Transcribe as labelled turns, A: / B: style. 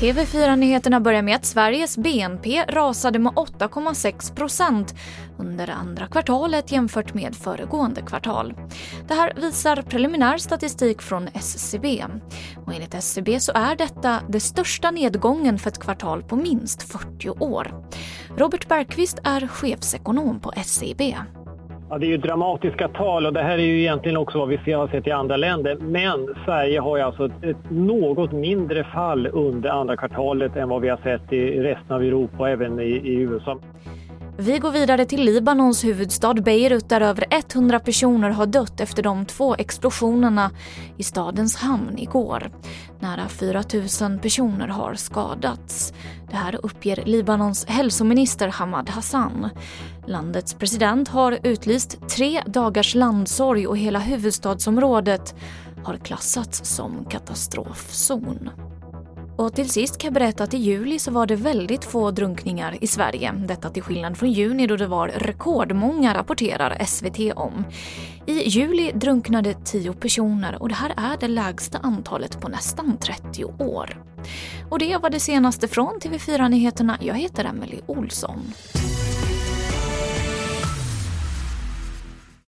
A: TV4-nyheterna börjar med att Sveriges BNP rasade med 8,6 procent under andra kvartalet jämfört med föregående kvartal. Det här visar preliminär statistik från SCB. Och enligt SCB så är detta den största nedgången för ett kvartal på minst 40 år. Robert Bergqvist är chefsekonom på SCB.
B: Ja, det är ju dramatiska tal och det här är ju egentligen också vad vi har sett i andra länder. Men Sverige har ju alltså ett, ett något mindre fall under andra kvartalet än vad vi har sett i resten av Europa och även i, i USA.
A: Vi går vidare till Libanons huvudstad Beirut där över 100 personer har dött efter de två explosionerna i stadens hamn igår. Nära 4 000 personer har skadats. Det här uppger Libanons hälsominister Hamad Hassan. Landets president har utlyst tre dagars landsorg och hela huvudstadsområdet har klassats som katastrofzon. Och till sist kan jag berätta att i juli så var det väldigt få drunkningar i Sverige. Detta till skillnad från juni då det var rekordmånga, rapporterar SVT om. I juli drunknade 10 personer och det här är det lägsta antalet på nästan 30 år. Och det var det senaste från TV4 Nyheterna. Jag heter Emily Olsson.